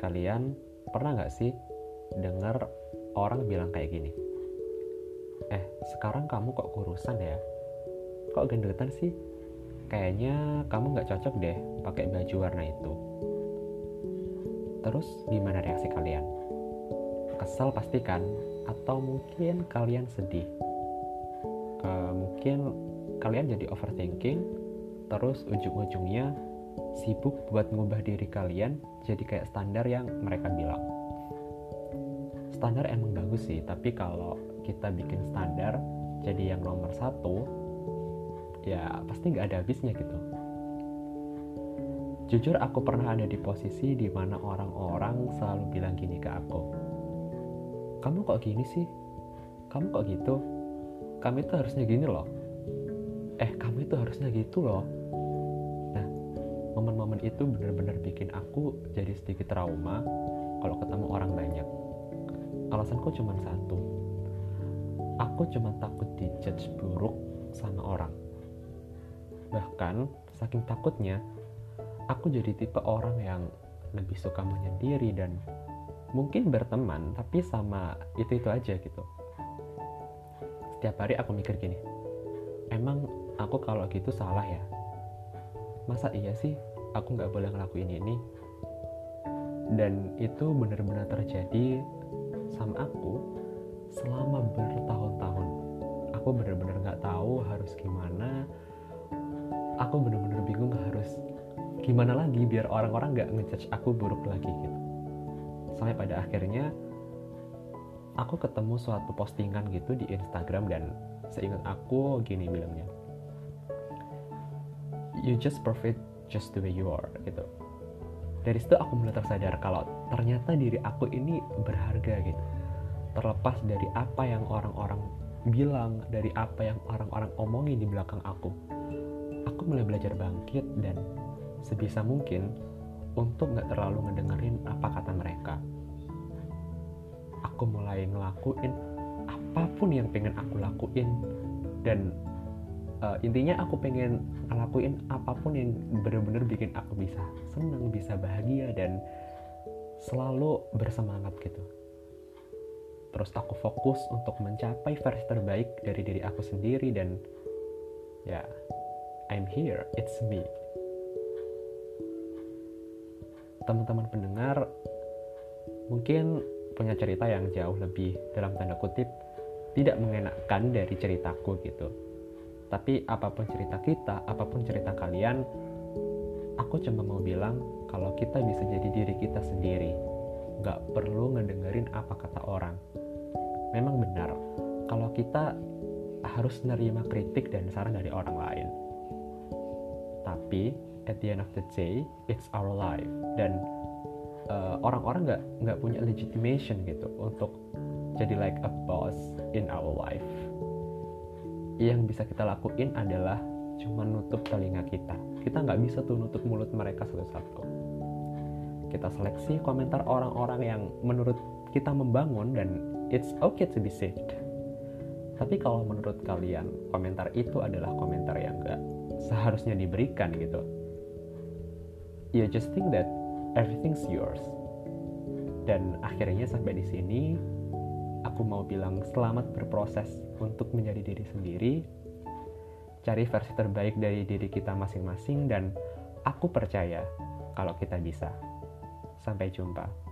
kalian pernah nggak sih dengar orang bilang kayak gini? Eh, sekarang kamu kok kurusan ya? Kok gendutan sih? Kayaknya kamu nggak cocok deh pakai baju warna itu. Terus gimana reaksi kalian? Kesel pastikan? Atau mungkin kalian sedih? Uh, mungkin kalian jadi overthinking, terus ujung-ujungnya sibuk buat ngubah diri kalian jadi kayak standar yang mereka bilang. Standar emang bagus sih, tapi kalau kita bikin standar jadi yang nomor satu, ya pasti nggak ada habisnya gitu. Jujur aku pernah ada di posisi di mana orang-orang selalu bilang gini ke aku. Kamu kok gini sih? Kamu kok gitu? Kamu itu harusnya gini loh. Eh, kamu itu harusnya gitu loh momen-momen itu benar-benar bikin aku jadi sedikit trauma kalau ketemu orang banyak. Alasanku cuma satu. Aku cuma takut dijudge buruk sama orang. Bahkan, saking takutnya, aku jadi tipe orang yang lebih suka menyendiri dan mungkin berteman, tapi sama itu-itu aja gitu. Setiap hari aku mikir gini, emang aku kalau gitu salah ya? Masa iya sih aku nggak boleh ngelakuin ini? Dan itu benar-benar terjadi sama aku selama bertahun-tahun. Aku benar-benar nggak tahu harus gimana. Aku benar-benar bingung harus gimana lagi biar orang-orang nggak ngejudge aku buruk lagi gitu. Sampai pada akhirnya aku ketemu suatu postingan gitu di Instagram dan seingat aku gini bilangnya you just perfect just the way you are gitu. Dari situ aku mulai tersadar kalau ternyata diri aku ini berharga gitu. Terlepas dari apa yang orang-orang bilang dari apa yang orang-orang omongin di belakang aku aku mulai belajar bangkit dan sebisa mungkin untuk nggak terlalu ngedengerin apa kata mereka. Aku mulai ngelakuin apa pun yang pengen aku lakuin dan uh, intinya aku pengen ngelakuin apa pun yang bener-bener bikin aku bisa senang bisa bahagia dan selalu bersemangat gitu. Terus aku fokus untuk mencapai versi terbaik dari diri aku sendiri dan ya I'm here it's me. Teman-teman pendengar mungkin punya cerita yang jauh lebih dalam tanda kutip tidak mengenakan dari ceritaku gitu tapi apa pun cerita kita, apa pun cerita kalian, aku cuma mau bilang kalau kita bisa jadi diri kita sendiri. Gak perlu ngedengerin apa kata orang. Memang benar, kalau kita harus nerima kritik dan saran dari orang lain. Tapi, at the end of the day, it's our life. Dan uh, orang-orang nggak nggak punya legitimation gitu untuk jadi like a boss in our life yang bisa kita lakuin adalah cuma nutup telinga kita. Kita nggak bisa tuh nutup mulut mereka satu-satu. Kita seleksi komentar orang-orang yang menurut kita membangun dan it's okay to be saved. Tapi kalau menurut kalian komentar itu adalah komentar yang nggak seharusnya diberikan gitu, you just think that everything's yours. Dan akhirnya sampai di sini aku mau bilang selamat berproses untuk menjadi diri sendiri, cari versi terbaik dari diri kita masing-masing, dan aku percaya kalau kita bisa. Sampai jumpa.